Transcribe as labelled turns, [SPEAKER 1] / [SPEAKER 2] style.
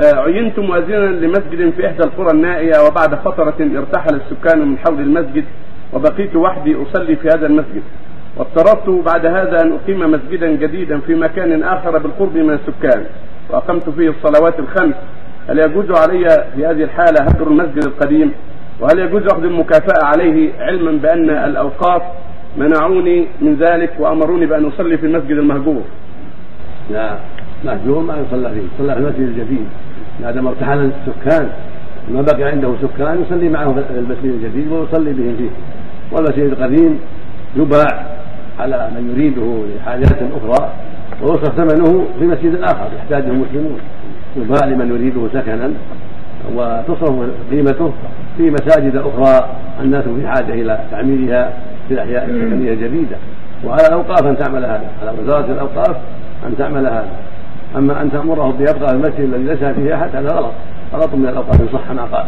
[SPEAKER 1] آه، عينت مؤذنا لمسجد في إحدى القرى النائية وبعد فترة ارتحل السكان من حول المسجد وبقيت وحدي أصلي في هذا المسجد. واضطررت بعد هذا أن أقيم مسجدا جديدا في مكان آخر بالقرب من السكان وأقمت فيه الصلوات الخمس. هل يجوز علي في هذه الحالة هجر المسجد القديم؟ وهل يجوز أخذ المكافأة عليه علما بأن الأوقاف منعوني من ذلك وأمروني بأن أصلي في المسجد المهجور؟
[SPEAKER 2] لا مهجور ما يصلى فيه يصلى في المسجد الجديد. ما دام ارتحل السكان. ما بقي عنده سكان يصلي معه في المسجد الجديد ويصلي بهم فيه. والمسجد القديم يباع على من يريده لحاجات أخرى ويصرف ثمنه في مسجد آخر يحتاجه المسلمون. يباع لمن يريده سكنا وتصرف قيمته في مساجد أخرى الناس في حاجة إلى تعميرها في الأحياء السكنية الجديدة. وعلى الاوقاف أن تعمل هذا على وزارة الأوقاف أن تعمل هذا. أما أن تأمره بيبقى المسجد الذي ليس فيه أحد هذا غلط. غلط من الاوقاف ان صح ما قال.